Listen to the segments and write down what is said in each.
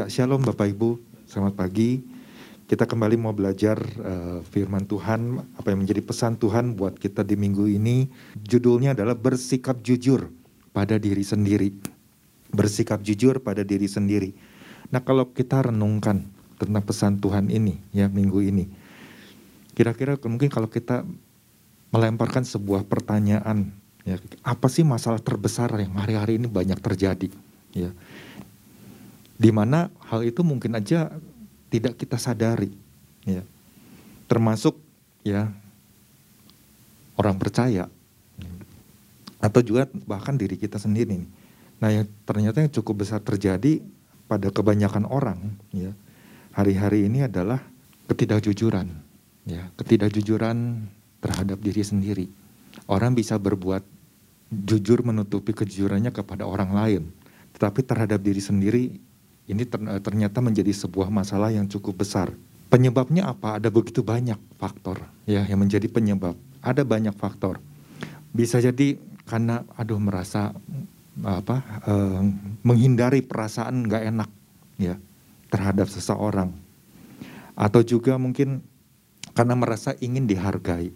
Ya, shalom Bapak Ibu, selamat pagi. Kita kembali mau belajar uh, firman Tuhan, apa yang menjadi pesan Tuhan buat kita di minggu ini. Judulnya adalah bersikap jujur pada diri sendiri. Bersikap jujur pada diri sendiri. Nah, kalau kita renungkan tentang pesan Tuhan ini ya minggu ini. Kira-kira mungkin kalau kita melemparkan sebuah pertanyaan ya, apa sih masalah terbesar yang hari-hari ini banyak terjadi ya di mana hal itu mungkin aja tidak kita sadari ya. Termasuk ya orang percaya. Atau juga bahkan diri kita sendiri nah yang ternyata yang cukup besar terjadi pada kebanyakan orang ya hari-hari ini adalah ketidakjujuran ya. Ketidakjujuran terhadap diri sendiri. Orang bisa berbuat jujur menutupi kejujurannya kepada orang lain tetapi terhadap diri sendiri ini ternyata menjadi sebuah masalah yang cukup besar. Penyebabnya apa? Ada begitu banyak faktor ya yang menjadi penyebab. Ada banyak faktor. Bisa jadi karena aduh merasa apa eh, menghindari perasaan nggak enak ya terhadap seseorang atau juga mungkin karena merasa ingin dihargai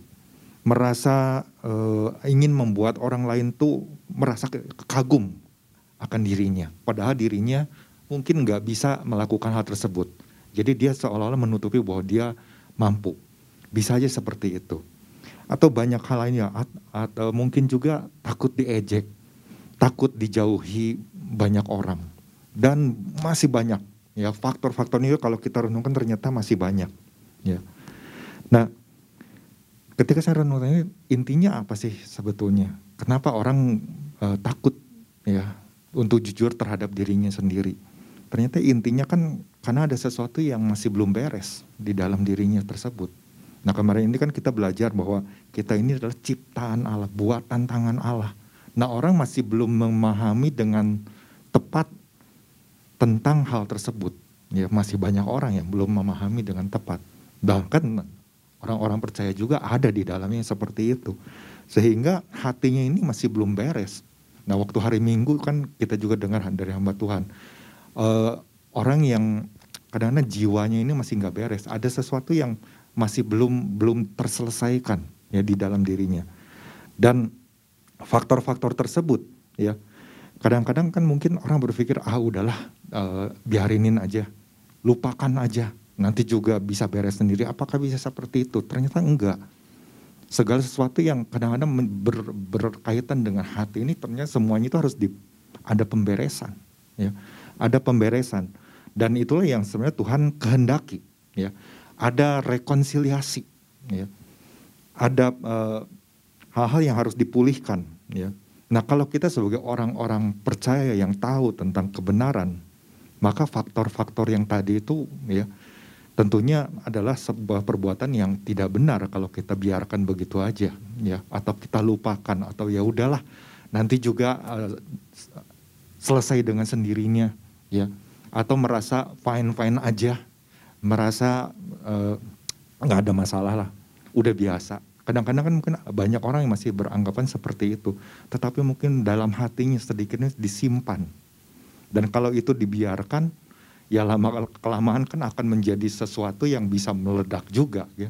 merasa eh, ingin membuat orang lain tuh merasa kagum akan dirinya padahal dirinya mungkin nggak bisa melakukan hal tersebut. Jadi dia seolah-olah menutupi bahwa dia mampu. Bisa aja seperti itu. Atau banyak hal lainnya, atau mungkin juga takut diejek, takut dijauhi banyak orang. Dan masih banyak ya faktor-faktor ini kalau kita renungkan ternyata masih banyak. Ya. Nah, ketika saya renungkan intinya apa sih sebetulnya? Kenapa orang uh, takut ya untuk jujur terhadap dirinya sendiri? Ternyata intinya kan karena ada sesuatu yang masih belum beres di dalam dirinya tersebut. Nah kemarin ini kan kita belajar bahwa kita ini adalah ciptaan Allah, buatan tangan Allah. Nah orang masih belum memahami dengan tepat tentang hal tersebut. Ya masih banyak orang yang belum memahami dengan tepat. Bahkan orang-orang percaya juga ada di dalamnya seperti itu. Sehingga hatinya ini masih belum beres. Nah waktu hari Minggu kan kita juga dengar dari hamba Tuhan uh, orang yang kadang-kadang jiwanya ini masih nggak beres, ada sesuatu yang masih belum belum terselesaikan ya di dalam dirinya. Dan faktor-faktor tersebut ya kadang-kadang kan mungkin orang berpikir ah udahlah uh, biarinin aja, lupakan aja, nanti juga bisa beres sendiri. Apakah bisa seperti itu? Ternyata enggak. Segala sesuatu yang kadang-kadang ber, berkaitan dengan hati ini ternyata semuanya itu harus di, ada pemberesan. Ya ada pemberesan. Dan itulah yang sebenarnya Tuhan kehendaki ya. Ada rekonsiliasi ya. Ada eh, hal-hal yang harus dipulihkan ya. Nah kalau kita sebagai orang-orang percaya yang tahu tentang kebenaran maka faktor-faktor yang tadi itu ya tentunya adalah sebuah perbuatan yang tidak benar kalau kita biarkan begitu aja ya. Atau kita lupakan atau ya udahlah nanti juga uh, selesai dengan sendirinya ya atau merasa fine fine aja merasa eh, nggak uh, ada masalah lah udah biasa. Kadang-kadang kan mungkin banyak orang yang masih beranggapan seperti itu tetapi mungkin dalam hatinya sedikitnya disimpan. Dan kalau itu dibiarkan ya lama kelamaan kan akan menjadi sesuatu yang bisa meledak juga ya.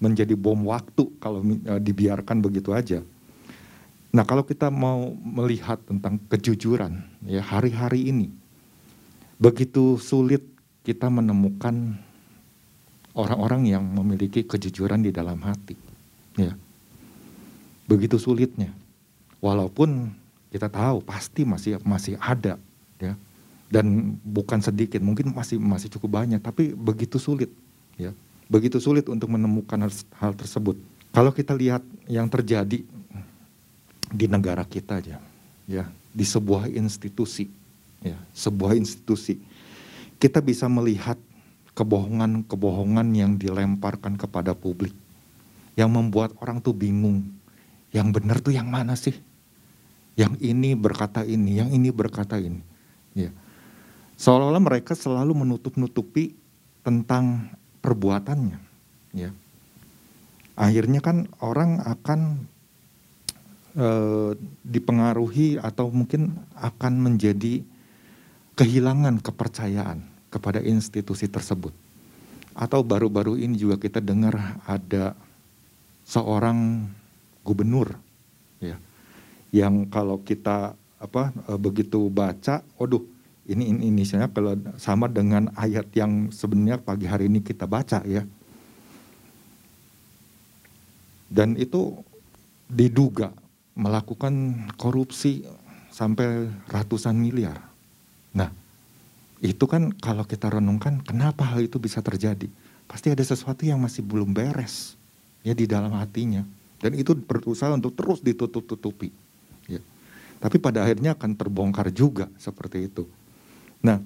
Menjadi bom waktu kalau uh, dibiarkan begitu aja. Nah kalau kita mau melihat tentang kejujuran ya hari-hari ini Begitu sulit kita menemukan orang-orang yang memiliki kejujuran di dalam hati. Ya. Begitu sulitnya. Walaupun kita tahu pasti masih masih ada ya. Dan bukan sedikit, mungkin masih masih cukup banyak, tapi begitu sulit ya. Begitu sulit untuk menemukan hal tersebut. Kalau kita lihat yang terjadi di negara kita aja ya, di sebuah institusi ya, sebuah institusi. Kita bisa melihat kebohongan-kebohongan yang dilemparkan kepada publik. Yang membuat orang tuh bingung. Yang benar tuh yang mana sih? Yang ini berkata ini, yang ini berkata ini. Ya. Seolah-olah mereka selalu menutup-nutupi tentang perbuatannya. Ya. Akhirnya kan orang akan e, dipengaruhi atau mungkin akan menjadi kehilangan kepercayaan kepada institusi tersebut. Atau baru-baru ini juga kita dengar ada seorang gubernur ya yang kalau kita apa e, begitu baca, waduh ini ini inisialnya kalau sama dengan ayat yang sebenarnya pagi hari ini kita baca ya. Dan itu diduga melakukan korupsi sampai ratusan miliar. Nah, itu kan kalau kita renungkan kenapa hal itu bisa terjadi? Pasti ada sesuatu yang masih belum beres ya di dalam hatinya dan itu berusaha untuk terus ditutup-tutupi. Ya. Tapi pada akhirnya akan terbongkar juga seperti itu. Nah,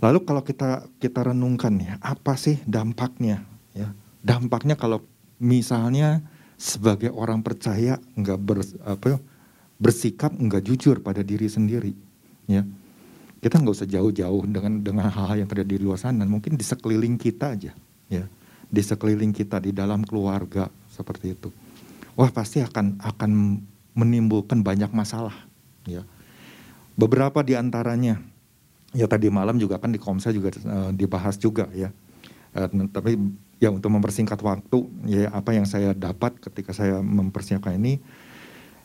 lalu kalau kita kita renungkan ya apa sih dampaknya? Ya, dampaknya kalau misalnya sebagai orang percaya nggak ber, bersikap nggak jujur pada diri sendiri, ya. Kita nggak usah jauh-jauh dengan dengan hal-hal yang terjadi di luar sana. Mungkin di sekeliling kita aja ya. Di sekeliling kita di dalam keluarga seperti itu. Wah pasti akan akan menimbulkan banyak masalah ya. Beberapa di antaranya ya tadi malam juga kan di Komsel juga uh, dibahas juga ya. Uh, tapi ya untuk mempersingkat waktu ya apa yang saya dapat ketika saya mempersiapkan ini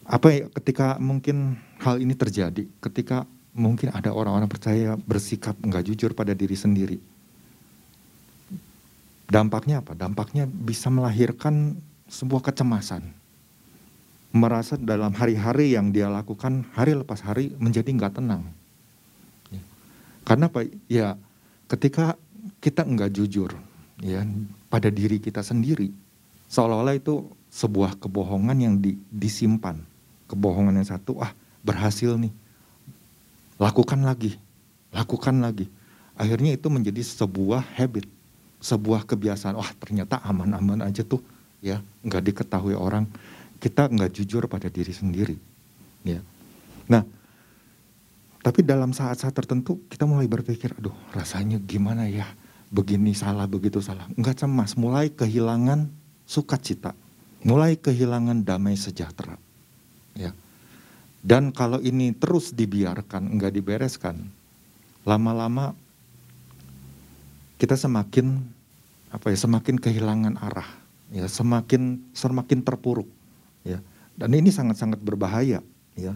apa ya, ketika mungkin hal ini terjadi ketika mungkin ada orang-orang percaya bersikap nggak jujur pada diri sendiri. Dampaknya apa? Dampaknya bisa melahirkan sebuah kecemasan. Merasa dalam hari-hari yang dia lakukan hari lepas hari menjadi nggak tenang. Ya. Karena apa? Ya ketika kita nggak jujur ya pada diri kita sendiri, seolah-olah itu sebuah kebohongan yang di, disimpan. Kebohongan yang satu, ah berhasil nih, lakukan lagi, lakukan lagi. Akhirnya itu menjadi sebuah habit, sebuah kebiasaan. Wah ternyata aman-aman aja tuh, ya nggak diketahui orang. Kita nggak jujur pada diri sendiri, ya. Nah, tapi dalam saat-saat tertentu kita mulai berpikir, aduh rasanya gimana ya, begini salah, begitu salah. Nggak cemas, mulai kehilangan sukacita, mulai kehilangan damai sejahtera, ya dan kalau ini terus dibiarkan, enggak dibereskan, lama-lama kita semakin apa ya, semakin kehilangan arah, ya, semakin semakin terpuruk, ya. Dan ini sangat-sangat berbahaya, ya.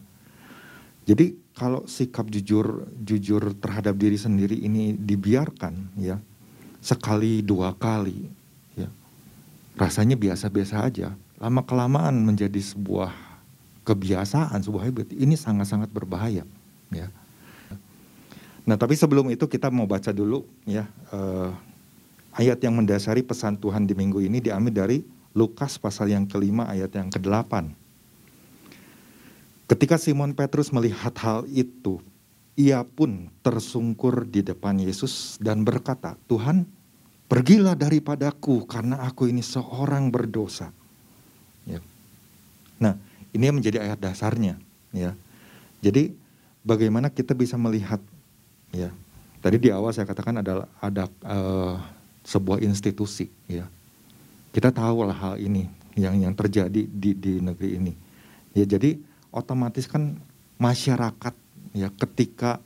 Jadi kalau sikap jujur jujur terhadap diri sendiri ini dibiarkan, ya, sekali dua kali, ya, rasanya biasa-biasa aja. Lama kelamaan menjadi sebuah kebiasaan, sebuah habit, ini sangat-sangat berbahaya. Ya. Nah, tapi sebelum itu kita mau baca dulu ya uh, ayat yang mendasari pesan Tuhan di minggu ini diambil dari Lukas pasal yang kelima ayat yang kedelapan. Ketika Simon Petrus melihat hal itu, ia pun tersungkur di depan Yesus dan berkata, Tuhan, pergilah daripadaku karena aku ini seorang berdosa. Ya. Nah, ini yang menjadi ayat dasarnya, ya. Jadi bagaimana kita bisa melihat, ya. Tadi di awal saya katakan adalah ada uh, sebuah institusi, ya. Kita tahu lah hal ini yang yang terjadi di di negeri ini. Ya, jadi otomatis kan masyarakat ya ketika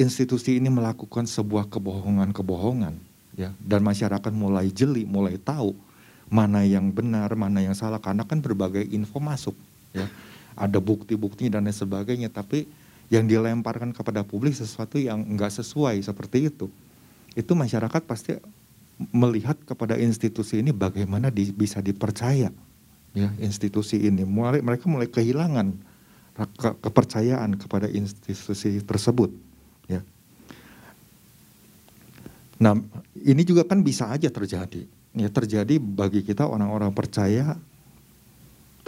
institusi ini melakukan sebuah kebohongan-kebohongan ya dan masyarakat mulai jeli, mulai tahu mana yang benar, mana yang salah karena kan berbagai info masuk ya. Ada bukti-bukti dan lain sebagainya tapi yang dilemparkan kepada publik sesuatu yang enggak sesuai seperti itu itu masyarakat pasti melihat kepada institusi ini bagaimana di, bisa dipercaya ya institusi ini. Mulai mereka mulai kehilangan ke, kepercayaan kepada institusi tersebut ya. Nah ini juga kan bisa aja terjadi ya terjadi bagi kita orang-orang percaya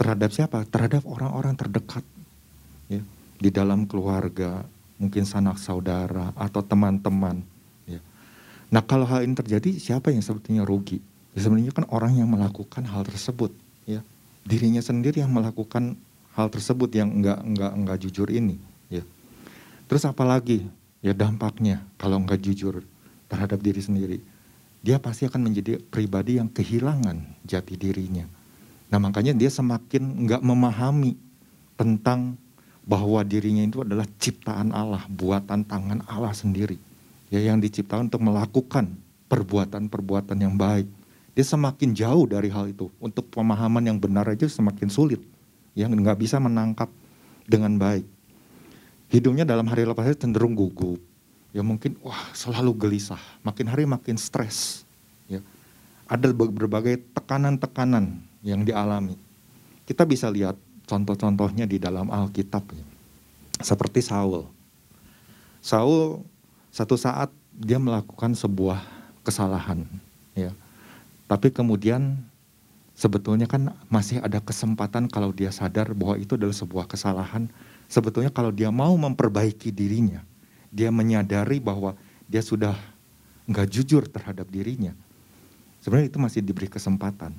terhadap siapa? Terhadap orang-orang terdekat ya, di dalam keluarga, mungkin sanak saudara atau teman-teman. Ya. Nah kalau hal ini terjadi, siapa yang sebetulnya rugi? Ya, sebenarnya kan orang yang melakukan hal tersebut, ya dirinya sendiri yang melakukan hal tersebut yang enggak enggak enggak jujur ini. Ya. Terus apalagi ya dampaknya kalau enggak jujur terhadap diri sendiri, dia pasti akan menjadi pribadi yang kehilangan jati dirinya Nah makanya dia semakin nggak memahami tentang bahwa dirinya itu adalah ciptaan Allah, buatan tangan Allah sendiri. ya yang diciptakan untuk melakukan perbuatan-perbuatan yang baik. Dia semakin jauh dari hal itu. Untuk pemahaman yang benar aja semakin sulit. Yang nggak bisa menangkap dengan baik. Hidupnya dalam hari lepas hari cenderung gugup. Ya mungkin wah selalu gelisah. Makin hari makin stres. Ya. Ada berbagai tekanan-tekanan yang dialami. Kita bisa lihat contoh-contohnya di dalam Alkitab. Ya. Seperti Saul. Saul satu saat dia melakukan sebuah kesalahan. Ya. Tapi kemudian sebetulnya kan masih ada kesempatan kalau dia sadar bahwa itu adalah sebuah kesalahan sebetulnya kalau dia mau memperbaiki dirinya, dia menyadari bahwa dia sudah nggak jujur terhadap dirinya, sebenarnya itu masih diberi kesempatan.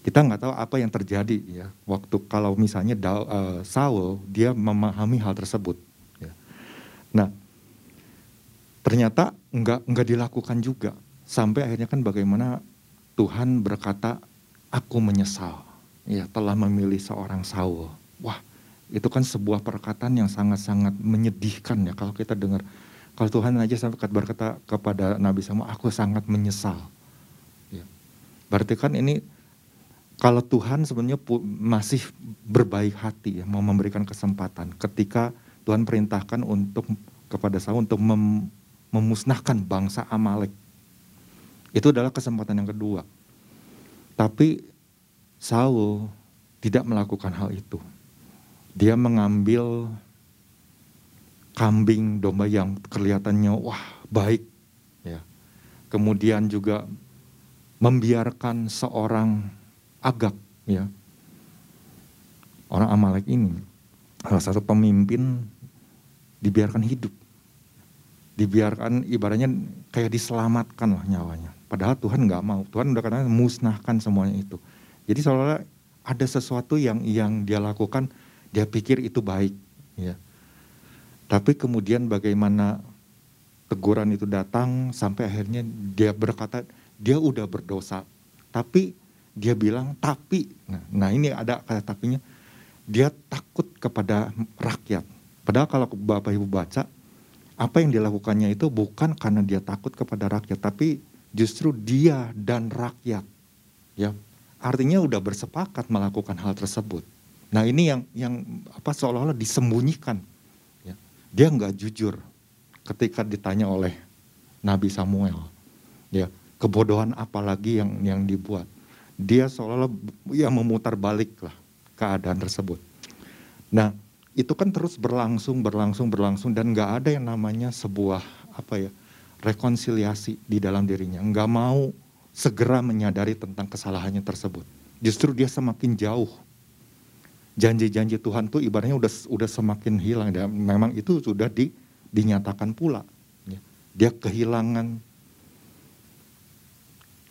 Kita nggak tahu apa yang terjadi ya waktu kalau misalnya uh, Saul dia memahami hal tersebut. Ya. Nah, ternyata nggak nggak dilakukan juga sampai akhirnya kan bagaimana Tuhan berkata, aku menyesal ya telah memilih seorang Saul. Wah, itu kan sebuah perkataan yang sangat-sangat menyedihkan ya kalau kita dengar. Kalau Tuhan aja sampai berkata kepada Nabi Samuel, aku sangat menyesal. Ya. Berarti kan ini kalau Tuhan sebenarnya masih berbaik hati ya, mau memberikan kesempatan ketika Tuhan perintahkan untuk kepada Saul untuk mem, memusnahkan bangsa Amalek. Itu adalah kesempatan yang kedua. Tapi Saul tidak melakukan hal itu dia mengambil kambing domba yang kelihatannya wah baik ya. Kemudian juga membiarkan seorang agak ya. Orang Amalek ini salah satu pemimpin dibiarkan hidup. Dibiarkan ibaratnya kayak diselamatkan lah nyawanya. Padahal Tuhan nggak mau. Tuhan udah katakan musnahkan semuanya itu. Jadi seolah-olah ada sesuatu yang yang dia lakukan dia pikir itu baik, ya. Tapi kemudian bagaimana teguran itu datang sampai akhirnya dia berkata dia udah berdosa. Tapi dia bilang tapi. Nah, nah ini ada kata tapinya. Dia takut kepada rakyat. Padahal kalau Bapak Ibu baca apa yang dilakukannya itu bukan karena dia takut kepada rakyat, tapi justru dia dan rakyat. Ya, artinya udah bersepakat melakukan hal tersebut. Nah ini yang yang apa seolah-olah disembunyikan. Ya. Dia nggak jujur ketika ditanya oleh Nabi Samuel. Ya kebodohan apa lagi yang yang dibuat. Dia seolah-olah ya memutar balik lah keadaan tersebut. Nah itu kan terus berlangsung berlangsung berlangsung dan nggak ada yang namanya sebuah apa ya rekonsiliasi di dalam dirinya. Nggak mau segera menyadari tentang kesalahannya tersebut. Justru dia semakin jauh janji-janji Tuhan tuh ibaratnya udah udah semakin hilang dan memang itu sudah di, dinyatakan pula ya. dia kehilangan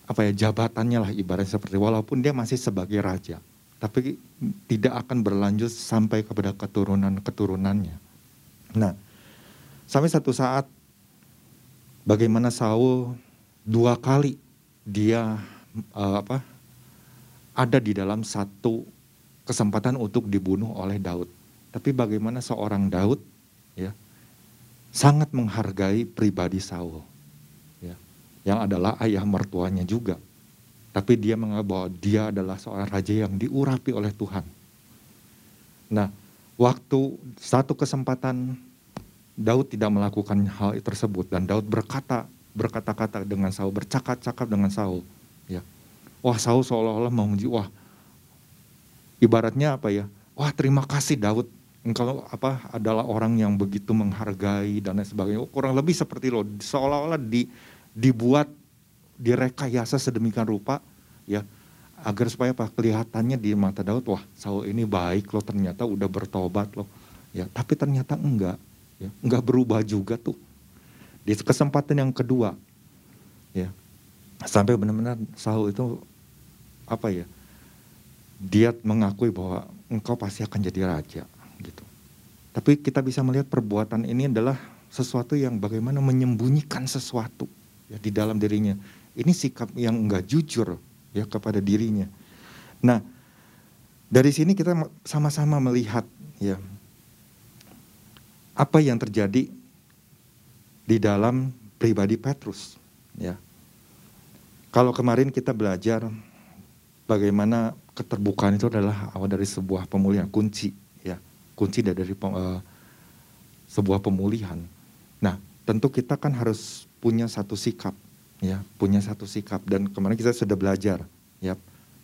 apa ya jabatannya lah ibaratnya seperti walaupun dia masih sebagai raja tapi tidak akan berlanjut sampai kepada keturunan-keturunannya. Nah, sampai satu saat bagaimana Saul dua kali dia uh, apa ada di dalam satu kesempatan untuk dibunuh oleh Daud. Tapi bagaimana seorang Daud ya sangat menghargai pribadi Saul yang adalah ayah mertuanya juga. Tapi dia menganggap bahwa dia adalah seorang raja yang diurapi oleh Tuhan. Nah, waktu satu kesempatan Daud tidak melakukan hal tersebut dan Daud berkata berkata-kata dengan Saul, bercakap-cakap dengan Saul, ya. Wah, Saul seolah-olah menguji, wah, ibaratnya apa ya? Wah terima kasih Daud, engkau apa adalah orang yang begitu menghargai dan lain sebagainya. Kurang lebih seperti lo, seolah-olah di, dibuat direkayasa sedemikian rupa, ya agar supaya apa kelihatannya di mata Daud, wah Saul ini baik loh ternyata udah bertobat loh, ya tapi ternyata enggak, ya enggak berubah juga tuh. Di kesempatan yang kedua, ya sampai benar-benar Saul itu apa ya? dia mengakui bahwa engkau pasti akan jadi raja gitu. Tapi kita bisa melihat perbuatan ini adalah sesuatu yang bagaimana menyembunyikan sesuatu ya di dalam dirinya. Ini sikap yang enggak jujur ya kepada dirinya. Nah, dari sini kita sama-sama melihat ya apa yang terjadi di dalam pribadi Petrus. Ya, kalau kemarin kita belajar bagaimana keterbukaan itu adalah awal dari sebuah pemulihan kunci, ya kunci dari uh, sebuah pemulihan. Nah, tentu kita kan harus punya satu sikap, ya punya satu sikap dan kemarin kita sudah belajar, ya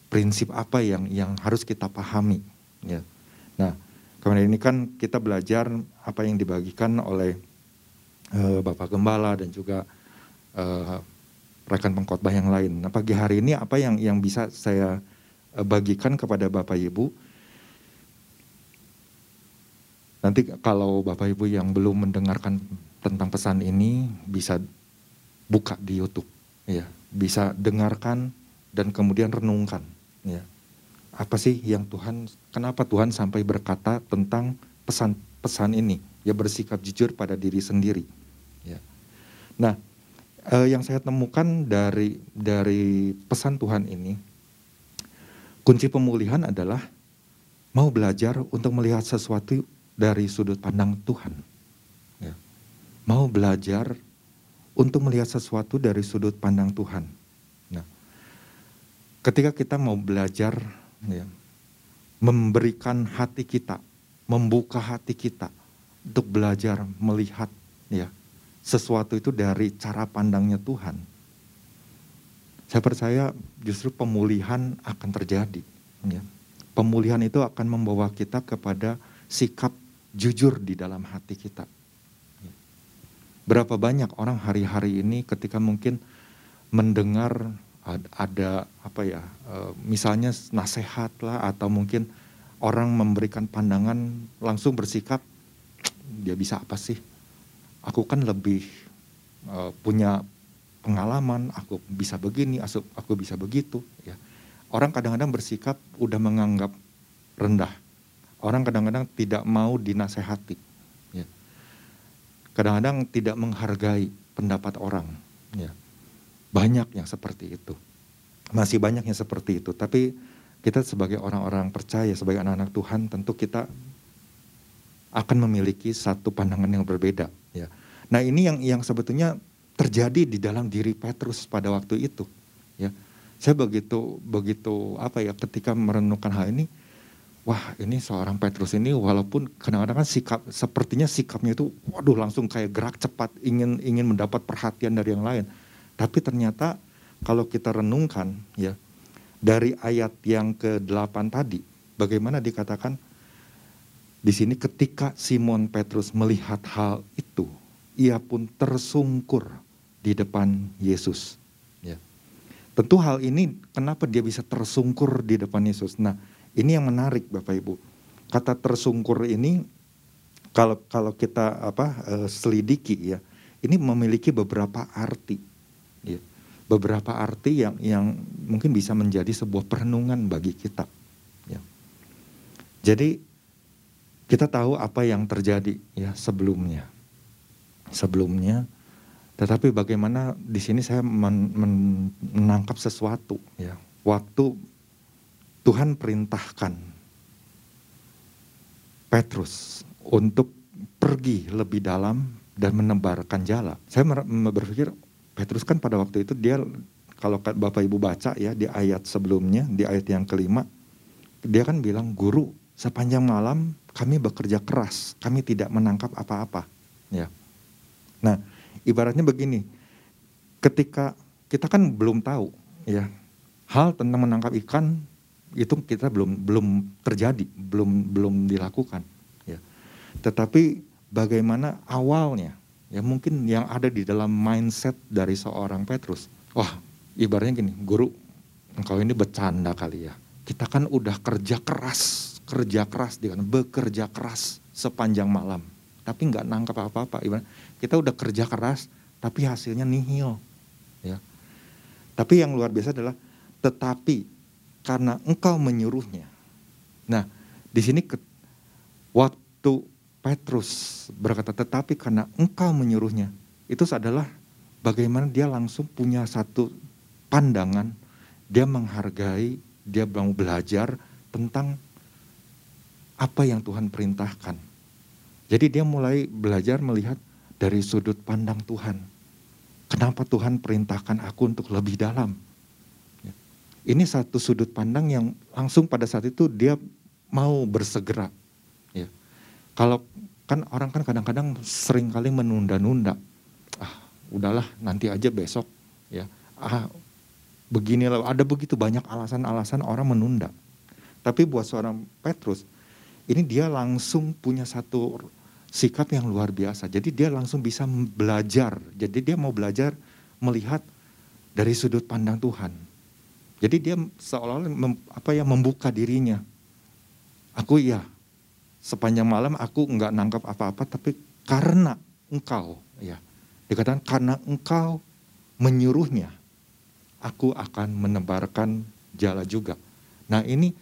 prinsip apa yang yang harus kita pahami, ya. Nah, kemarin ini kan kita belajar apa yang dibagikan oleh uh, Bapak Gembala dan juga uh, rekan pengkhotbah yang lain. Nah pagi hari ini apa yang yang bisa saya uh, bagikan kepada Bapak Ibu? Nanti kalau Bapak Ibu yang belum mendengarkan tentang pesan ini bisa buka di YouTube, ya, bisa dengarkan dan kemudian renungkan, ya. Apa sih yang Tuhan, kenapa Tuhan sampai berkata tentang pesan-pesan ini? Ya bersikap jujur pada diri sendiri. Ya. Nah, eh, yang saya temukan dari dari pesan Tuhan ini, kunci pemulihan adalah mau belajar untuk melihat sesuatu dari sudut pandang Tuhan. Ya. Mau belajar untuk melihat sesuatu dari sudut pandang Tuhan. Nah, ketika kita mau belajar, ya, memberikan hati kita, membuka hati kita untuk belajar melihat ya sesuatu itu dari cara pandangnya Tuhan. Saya percaya justru pemulihan akan terjadi. Ya. Pemulihan itu akan membawa kita kepada sikap jujur di dalam hati kita. Berapa banyak orang hari-hari ini ketika mungkin mendengar ada apa ya, eh, misalnya nasihat lah atau mungkin orang memberikan pandangan langsung bersikap dia bisa apa sih? Aku kan lebih uh, punya pengalaman, aku bisa begini, aku bisa begitu. Ya. Orang kadang-kadang bersikap udah menganggap rendah. Orang kadang-kadang tidak mau dinasehati. Kadang-kadang tidak menghargai pendapat orang. Ya. Banyak yang seperti itu. Masih banyak yang seperti itu. Tapi kita sebagai orang-orang percaya, sebagai anak-anak Tuhan, tentu kita akan memiliki satu pandangan yang berbeda. Ya. Nah ini yang yang sebetulnya terjadi di dalam diri Petrus pada waktu itu. Ya. Saya begitu begitu apa ya ketika merenungkan hal ini, wah ini seorang Petrus ini walaupun kadang-kadang kan sikap sepertinya sikapnya itu, waduh langsung kayak gerak cepat ingin ingin mendapat perhatian dari yang lain. Tapi ternyata kalau kita renungkan ya dari ayat yang ke-8 tadi, bagaimana dikatakan di sini ketika Simon Petrus melihat hal itu, ia pun tersungkur di depan Yesus. Ya. Tentu hal ini kenapa dia bisa tersungkur di depan Yesus. Nah, ini yang menarik Bapak Ibu. Kata tersungkur ini kalau kalau kita apa uh, selidiki ya, ini memiliki beberapa arti. Ya. Beberapa arti yang yang mungkin bisa menjadi sebuah perenungan bagi kita. Ya. Jadi kita tahu apa yang terjadi ya sebelumnya. Sebelumnya tetapi bagaimana di sini saya men, men, menangkap sesuatu ya. Waktu Tuhan perintahkan Petrus untuk pergi lebih dalam dan menebarkan jala. Saya berpikir Petrus kan pada waktu itu dia kalau Bapak Ibu baca ya di ayat sebelumnya, di ayat yang kelima, dia kan bilang guru sepanjang malam kami bekerja keras, kami tidak menangkap apa-apa. Ya. Nah, ibaratnya begini, ketika kita kan belum tahu, ya, hal tentang menangkap ikan itu kita belum belum terjadi, belum belum dilakukan. Ya. Tetapi bagaimana awalnya, ya mungkin yang ada di dalam mindset dari seorang Petrus, wah, ibaratnya gini, guru, engkau ini bercanda kali ya. Kita kan udah kerja keras kerja keras dengan bekerja keras sepanjang malam tapi nggak nangkap apa-apa kita udah kerja keras tapi hasilnya nihil ya tapi yang luar biasa adalah tetapi karena engkau menyuruhnya nah di sini waktu Petrus berkata tetapi karena engkau menyuruhnya itu adalah bagaimana dia langsung punya satu pandangan dia menghargai dia mau belajar tentang apa yang Tuhan perintahkan. Jadi dia mulai belajar melihat dari sudut pandang Tuhan. Kenapa Tuhan perintahkan aku untuk lebih dalam? Ini satu sudut pandang yang langsung pada saat itu dia mau bersegera. Ya. Kalau kan orang kan kadang-kadang sering kali menunda-nunda. Ah, udahlah nanti aja besok. Ya. Ah, beginilah ada begitu banyak alasan-alasan orang menunda. Tapi buat seorang Petrus, ini dia langsung punya satu sikap yang luar biasa. Jadi dia langsung bisa belajar. Jadi dia mau belajar melihat dari sudut pandang Tuhan. Jadi dia seolah-olah mem, apa ya membuka dirinya. Aku ya sepanjang malam aku nggak nangkap apa-apa tapi karena engkau ya dikatakan karena engkau menyuruhnya aku akan menebarkan jala juga. Nah ini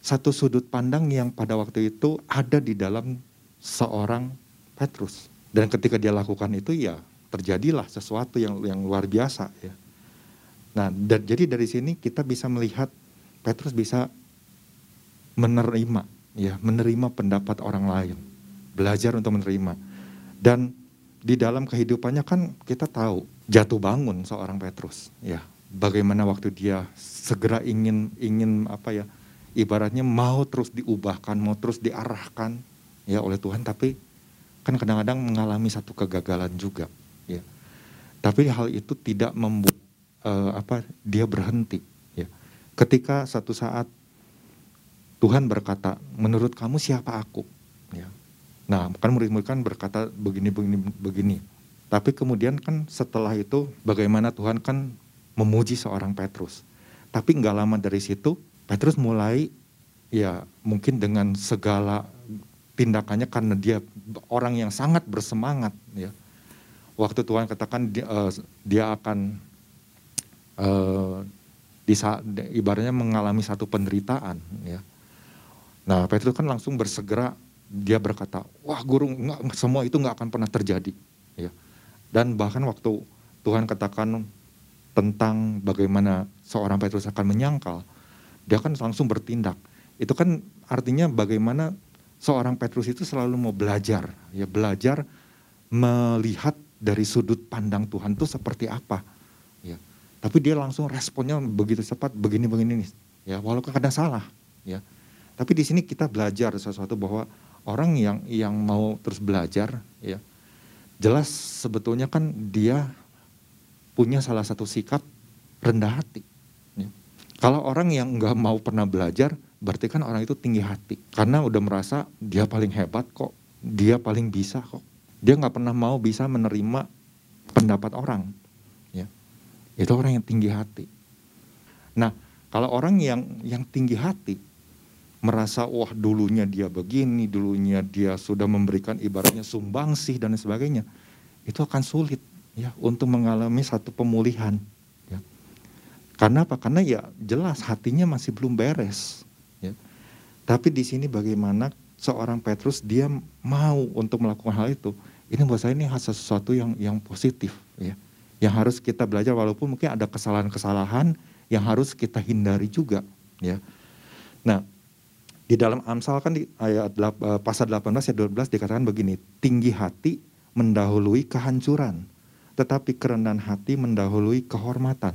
satu sudut pandang yang pada waktu itu ada di dalam seorang Petrus. Dan ketika dia lakukan itu ya terjadilah sesuatu yang yang luar biasa ya. Nah, dan jadi dari sini kita bisa melihat Petrus bisa menerima ya, menerima pendapat orang lain. Belajar untuk menerima. Dan di dalam kehidupannya kan kita tahu jatuh bangun seorang Petrus ya. Bagaimana waktu dia segera ingin ingin apa ya ibaratnya mau terus diubahkan, mau terus diarahkan ya oleh Tuhan tapi kan kadang-kadang mengalami satu kegagalan juga ya tapi hal itu tidak membuat uh, apa dia berhenti ya. Ketika satu saat Tuhan berkata menurut kamu siapa aku? Ya. Nah kan murid-murid kan berkata begini begini begini. Tapi kemudian kan setelah itu bagaimana Tuhan kan memuji seorang Petrus. Tapi nggak lama dari situ Petrus mulai ya mungkin dengan segala tindakannya karena dia orang yang sangat bersemangat ya. Waktu Tuhan katakan dia, uh, dia akan uh, ibaratnya mengalami satu penderitaan ya. Nah Petrus kan langsung bersegera dia berkata, wah guru enggak, semua itu nggak akan pernah terjadi ya. Dan bahkan waktu Tuhan katakan tentang bagaimana seorang Petrus akan menyangkal, dia kan langsung bertindak. Itu kan artinya bagaimana seorang Petrus itu selalu mau belajar, ya belajar melihat dari sudut pandang Tuhan itu seperti apa. Tapi dia langsung responnya begitu cepat, begini-begini nih, ya walaupun kadang salah, ya. Tapi di sini kita belajar sesuatu bahwa orang yang yang mau terus belajar, ya, jelas sebetulnya kan dia punya salah satu sikap rendah hati. Ya. Kalau orang yang nggak mau pernah belajar, berarti kan orang itu tinggi hati karena udah merasa dia paling hebat kok dia paling bisa kok dia nggak pernah mau bisa menerima pendapat orang itu orang yang tinggi hati nah kalau orang yang yang tinggi hati merasa wah dulunya dia begini dulunya dia sudah memberikan ibaratnya sumbangsih dan sebagainya itu akan sulit ya untuk mengalami satu pemulihan ya karena apa karena ya jelas hatinya masih belum beres tapi di sini bagaimana seorang Petrus dia mau untuk melakukan hal itu. Ini buat saya ini sesuatu yang yang positif ya. Yang harus kita belajar walaupun mungkin ada kesalahan-kesalahan yang harus kita hindari juga ya. Nah, di dalam Amsal kan di ayat eh, pasal 18 ayat 12 dikatakan begini, tinggi hati mendahului kehancuran, tetapi kerendahan hati mendahului kehormatan.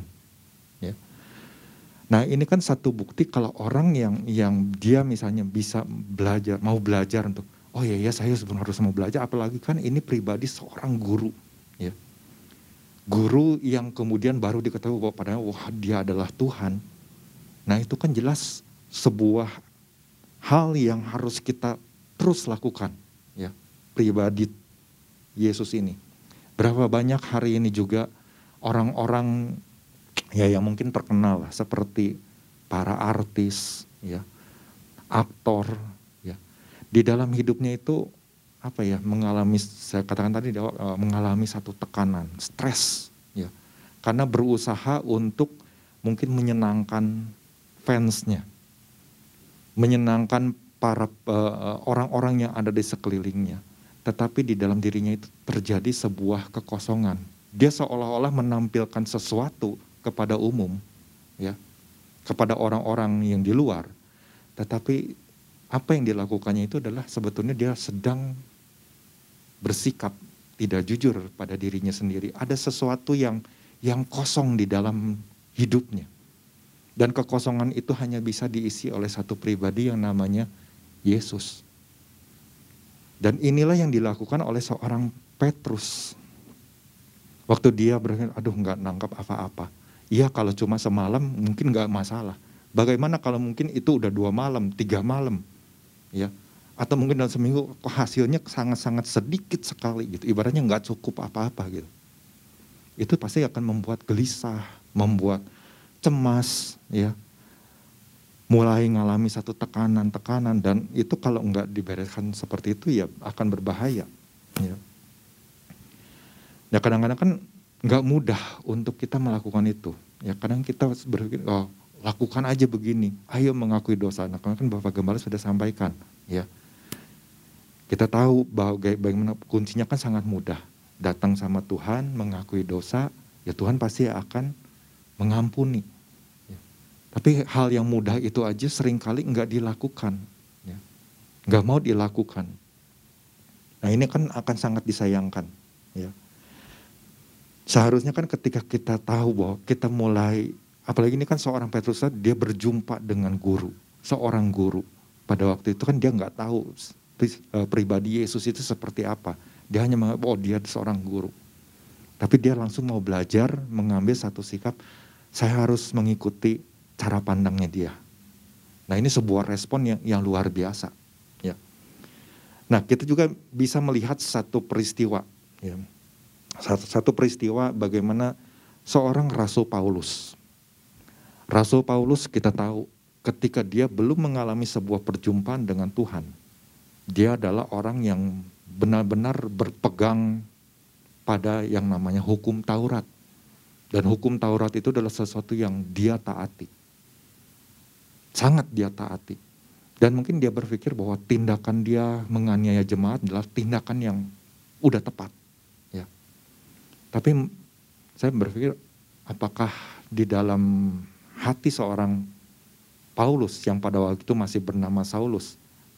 Nah ini kan satu bukti kalau orang yang yang dia misalnya bisa belajar, mau belajar untuk, oh iya ya saya sebenarnya harus mau belajar, apalagi kan ini pribadi seorang guru, ya. Guru yang kemudian baru diketahui bahwa padahal wah dia adalah Tuhan. Nah itu kan jelas sebuah hal yang harus kita terus lakukan, ya pribadi Yesus ini. Berapa banyak hari ini juga orang-orang ya yang mungkin terkenal lah seperti para artis ya aktor ya di dalam hidupnya itu apa ya mengalami saya katakan tadi uh, mengalami satu tekanan stres ya. Karena berusaha untuk mungkin menyenangkan fansnya menyenangkan para uh, orang-orang uh, yang ada di sekelilingnya. Tetapi di dalam dirinya itu terjadi sebuah kekosongan. Dia seolah-olah menampilkan sesuatu kepada umum, ya, kepada orang-orang yang di luar. Tetapi apa yang dilakukannya itu adalah sebetulnya dia sedang bersikap tidak jujur pada dirinya sendiri. Ada sesuatu yang yang kosong di dalam hidupnya. Dan kekosongan itu hanya bisa diisi oleh satu pribadi yang namanya Yesus. Dan inilah yang dilakukan oleh seorang Petrus. Waktu dia berpikir, aduh nggak nangkap apa-apa. Iya kalau cuma semalam mungkin nggak masalah. Bagaimana kalau mungkin itu udah dua malam, tiga malam, ya? Atau mungkin dalam seminggu hasilnya sangat-sangat sedikit sekali gitu. Ibaratnya nggak cukup apa-apa gitu. Itu pasti akan membuat gelisah, membuat cemas, ya. Mulai ngalami satu tekanan-tekanan dan itu kalau nggak dibereskan seperti itu ya akan berbahaya. Ya. Ya kadang-kadang kan nggak mudah untuk kita melakukan itu. Ya kadang kita berpikir, oh lakukan aja begini, ayo mengakui dosa. Nah, kan Bapak Gembala sudah sampaikan, ya. Kita tahu bahwa bagaimana kuncinya kan sangat mudah. Datang sama Tuhan, mengakui dosa, ya Tuhan pasti akan mengampuni. Ya. Tapi hal yang mudah itu aja sering kali nggak dilakukan, ya. nggak mau dilakukan. Nah ini kan akan sangat disayangkan, ya. Seharusnya kan ketika kita tahu bahwa kita mulai Apalagi ini kan seorang Petrus dia berjumpa dengan guru, seorang guru. Pada waktu itu kan dia nggak tahu pribadi Yesus itu seperti apa. Dia hanya menganggap, oh dia seorang guru. Tapi dia langsung mau belajar, mengambil satu sikap, saya harus mengikuti cara pandangnya dia. Nah ini sebuah respon yang, yang luar biasa. Ya. Nah kita juga bisa melihat satu peristiwa. Ya. Satu, satu peristiwa bagaimana seorang Rasul Paulus Rasul Paulus kita tahu ketika dia belum mengalami sebuah perjumpaan dengan Tuhan, dia adalah orang yang benar-benar berpegang pada yang namanya hukum Taurat. Dan hukum Taurat itu adalah sesuatu yang dia taati. Sangat dia taati. Dan mungkin dia berpikir bahwa tindakan dia menganiaya jemaat adalah tindakan yang udah tepat. Ya. Tapi saya berpikir apakah di dalam hati seorang Paulus yang pada waktu itu masih bernama Saulus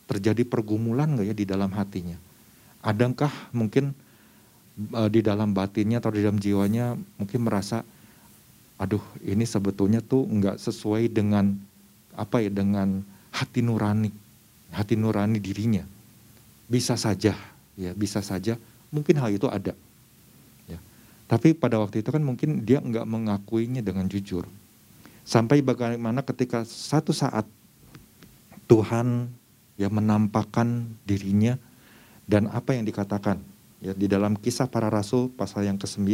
terjadi pergumulan nggak ya di dalam hatinya? Adakah mungkin uh, di dalam batinnya atau di dalam jiwanya mungkin merasa, aduh ini sebetulnya tuh nggak sesuai dengan apa ya dengan hati nurani, hati nurani dirinya. Bisa saja, ya bisa saja mungkin hal itu ada. Ya. Tapi pada waktu itu kan mungkin dia nggak mengakuinya dengan jujur Sampai bagaimana ketika satu saat Tuhan ya menampakkan dirinya dan apa yang dikatakan ya di dalam kisah para rasul pasal yang ke-9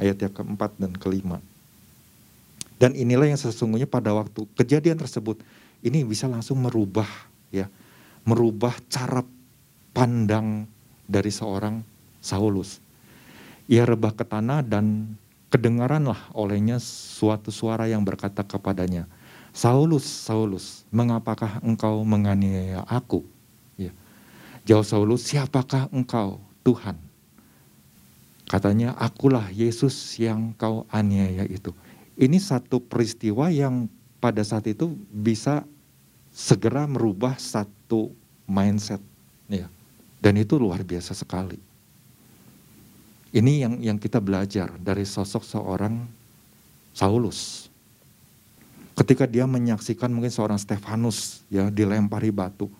ayat yang keempat dan kelima. Dan inilah yang sesungguhnya pada waktu kejadian tersebut ini bisa langsung merubah ya merubah cara pandang dari seorang Saulus. Ia rebah ke tanah dan kedengaranlah olehnya suatu suara yang berkata kepadanya, Saulus, Saulus, mengapakah engkau menganiaya aku? Ya. Jauh Saulus, siapakah engkau, Tuhan? Katanya, akulah Yesus yang kau aniaya itu. Ini satu peristiwa yang pada saat itu bisa segera merubah satu mindset. Ya. Dan itu luar biasa sekali. Ini yang yang kita belajar dari sosok seorang Saulus. Ketika dia menyaksikan mungkin seorang Stefanus ya dilempari batu,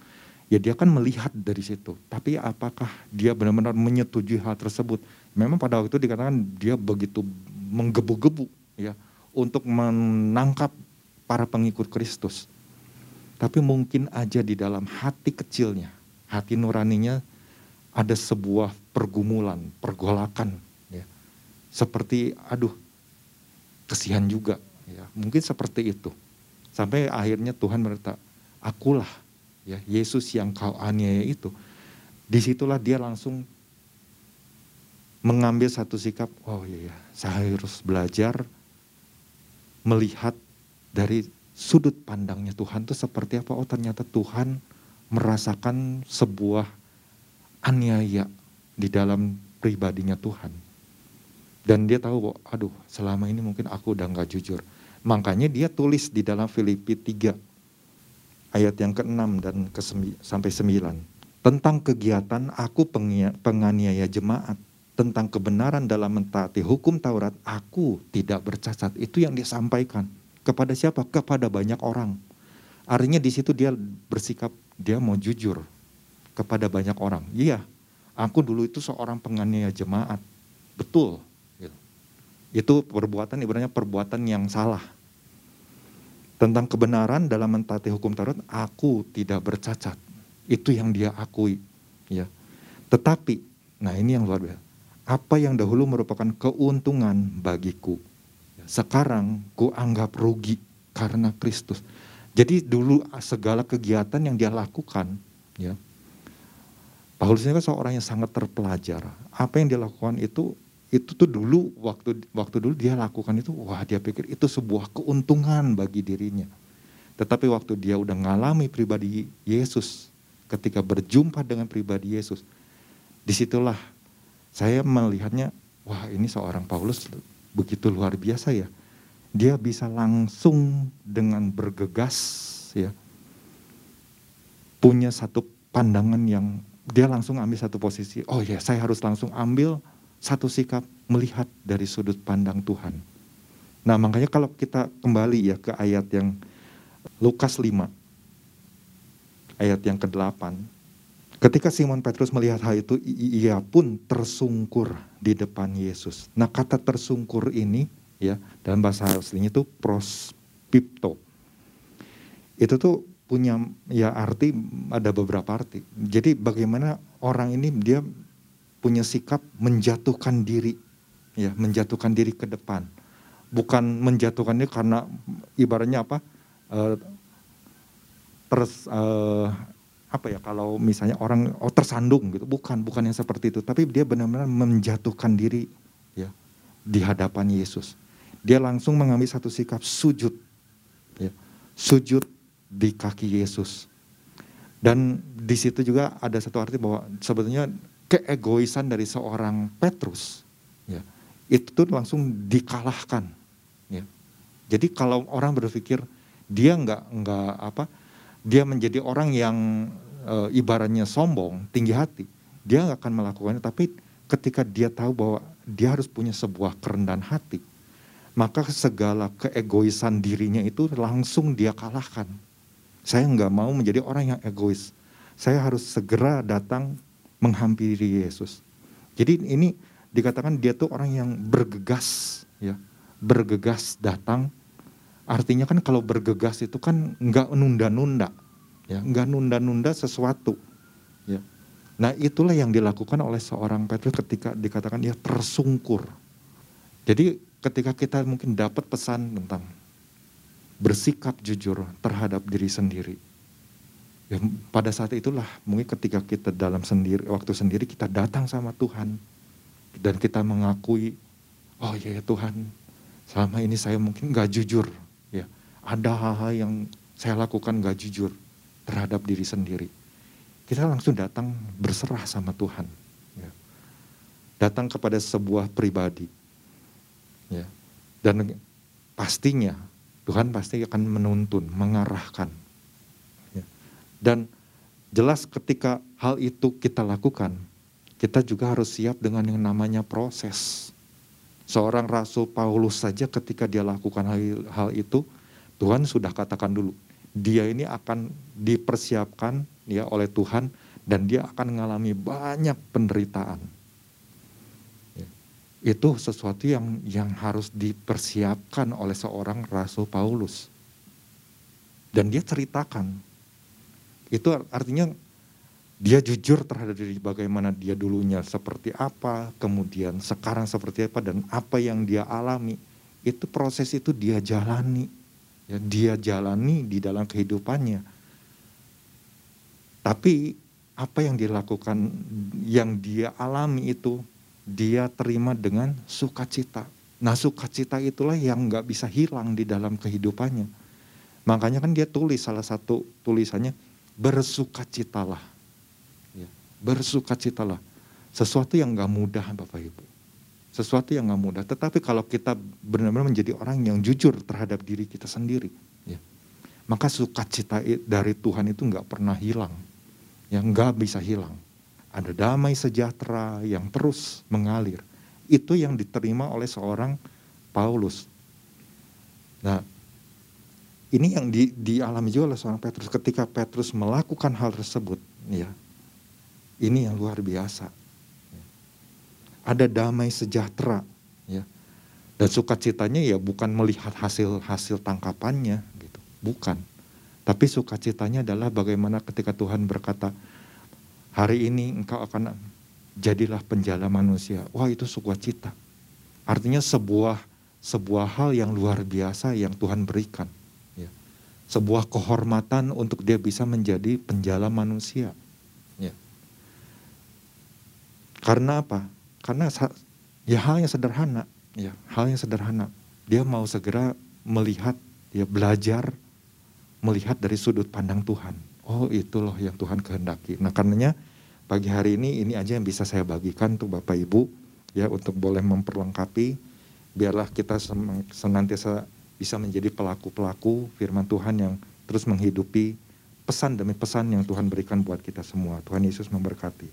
ya dia kan melihat dari situ. Tapi apakah dia benar-benar menyetujui hal tersebut? Memang pada waktu itu dikatakan dia begitu menggebu-gebu ya untuk menangkap para pengikut Kristus. Tapi mungkin aja di dalam hati kecilnya, hati nuraninya ada sebuah pergumulan, pergolakan. Ya. Seperti, aduh, kesian juga. Ya. Mungkin seperti itu. Sampai akhirnya Tuhan berkata, akulah ya Yesus yang kau aniaya itu. Di situlah dia langsung mengambil satu sikap, oh iya, iya saya harus belajar melihat dari sudut pandangnya Tuhan itu seperti apa. Oh ternyata Tuhan merasakan sebuah aniaya di dalam pribadinya Tuhan. Dan dia tahu bahwa, aduh selama ini mungkin aku udah nggak jujur. Makanya dia tulis di dalam Filipi 3 ayat yang ke-6 dan ke sampai 9. tentang kegiatan aku penganiaya jemaat, tentang kebenaran dalam mentaati hukum Taurat, aku tidak bercacat. Itu yang dia sampaikan. Kepada siapa? Kepada banyak orang. Artinya di situ dia bersikap, dia mau jujur kepada banyak orang. Iya, aku dulu itu seorang penganiaya jemaat. Betul. Gitu. Itu perbuatan, ibaratnya perbuatan yang salah. Tentang kebenaran dalam mentaati hukum Taurat, aku tidak bercacat. Itu yang dia akui. Ya. Tetapi, nah ini yang luar biasa apa yang dahulu merupakan keuntungan bagiku. Sekarang ku anggap rugi karena Kristus. Jadi dulu segala kegiatan yang dia lakukan, ya. Paulus ini kan seorang yang sangat terpelajar. Apa yang dia lakukan itu itu tuh dulu waktu waktu dulu dia lakukan itu wah dia pikir itu sebuah keuntungan bagi dirinya. Tetapi waktu dia udah ngalami pribadi Yesus, ketika berjumpa dengan pribadi Yesus, di situlah saya melihatnya, wah ini seorang Paulus begitu luar biasa ya. Dia bisa langsung dengan bergegas ya. Punya satu pandangan yang dia langsung ambil satu posisi. Oh ya, saya harus langsung ambil satu sikap melihat dari sudut pandang Tuhan. Nah, makanya kalau kita kembali ya ke ayat yang Lukas 5 ayat yang ke-8 Ketika Simon Petrus melihat hal itu, ia pun tersungkur di depan Yesus. Nah, kata tersungkur ini ya dalam bahasa aslinya itu prospipto. Itu tuh punya ya arti ada beberapa arti. Jadi bagaimana orang ini dia punya sikap menjatuhkan diri. Ya, menjatuhkan diri ke depan. Bukan menjatuhkannya karena ibaratnya apa? Uh, terus uh, apa ya kalau misalnya orang oh tersandung gitu. Bukan bukan yang seperti itu. Tapi dia benar-benar menjatuhkan diri ya di hadapan Yesus. Dia langsung mengambil satu sikap sujud ya sujud di kaki Yesus. Dan di situ juga ada satu arti bahwa sebetulnya keegoisan dari seorang Petrus ya itu langsung dikalahkan ya jadi kalau orang berpikir dia nggak nggak apa dia menjadi orang yang e, ibaratnya sombong, tinggi hati, dia nggak akan melakukannya. Tapi ketika dia tahu bahwa dia harus punya sebuah kerendahan hati, maka segala keegoisan dirinya itu langsung dia kalahkan. Saya nggak mau menjadi orang yang egois. Saya harus segera datang menghampiri Yesus. Jadi ini dikatakan dia tuh orang yang bergegas, ya, bergegas datang. Artinya kan kalau bergegas itu kan nggak nunda-nunda ya nggak nunda-nunda sesuatu ya nah itulah yang dilakukan oleh seorang Petrus ketika dikatakan dia tersungkur jadi ketika kita mungkin dapat pesan tentang bersikap jujur terhadap diri sendiri ya, pada saat itulah mungkin ketika kita dalam sendiri waktu sendiri kita datang sama Tuhan dan kita mengakui oh ya, ya Tuhan selama ini saya mungkin nggak jujur ya ada hal-hal yang saya lakukan nggak jujur terhadap diri sendiri. Kita langsung datang berserah sama Tuhan. Ya. Datang kepada sebuah pribadi. Ya. Dan pastinya Tuhan pasti akan menuntun, mengarahkan. Dan jelas ketika hal itu kita lakukan, kita juga harus siap dengan yang namanya proses. Seorang Rasul Paulus saja ketika dia lakukan hal, hal itu, Tuhan sudah katakan dulu, dia ini akan dipersiapkan ya oleh Tuhan dan dia akan mengalami banyak penderitaan. Ya. Itu sesuatu yang yang harus dipersiapkan oleh seorang Rasul Paulus. Dan dia ceritakan. Itu artinya dia jujur terhadap diri bagaimana dia dulunya seperti apa, kemudian sekarang seperti apa dan apa yang dia alami. Itu proses itu dia jalani ya, dia jalani di dalam kehidupannya. Tapi apa yang dilakukan, yang dia alami itu, dia terima dengan sukacita. Nah sukacita itulah yang nggak bisa hilang di dalam kehidupannya. Makanya kan dia tulis salah satu tulisannya, bersukacitalah. Ya, bersukacitalah. Sesuatu yang nggak mudah Bapak Ibu sesuatu yang nggak mudah. Tetapi kalau kita benar-benar menjadi orang yang jujur terhadap diri kita sendiri, ya, maka sukacita dari Tuhan itu nggak pernah hilang. yang nggak bisa hilang. Ada damai sejahtera yang terus mengalir. Itu yang diterima oleh seorang Paulus. Nah, ini yang di, dialami juga oleh seorang Petrus ketika Petrus melakukan hal tersebut, ya. Ini yang luar biasa. Ada damai sejahtera, ya. Dan sukacitanya ya bukan melihat hasil-hasil tangkapannya gitu, bukan. Tapi sukacitanya adalah bagaimana ketika Tuhan berkata, hari ini engkau akan jadilah penjala manusia. Wah itu sukacita. Artinya sebuah sebuah hal yang luar biasa yang Tuhan berikan sebuah kehormatan untuk dia bisa menjadi penjala manusia. Ya. Karena apa? Karena ya hal yang sederhana, ya hal yang sederhana. Dia mau segera melihat, dia belajar melihat dari sudut pandang Tuhan. Oh itu loh yang Tuhan kehendaki. Nah karenanya pagi hari ini ini aja yang bisa saya bagikan tuh Bapak Ibu ya untuk boleh memperlengkapi biarlah kita senantiasa bisa menjadi pelaku-pelaku firman Tuhan yang terus menghidupi pesan demi pesan yang Tuhan berikan buat kita semua. Tuhan Yesus memberkati.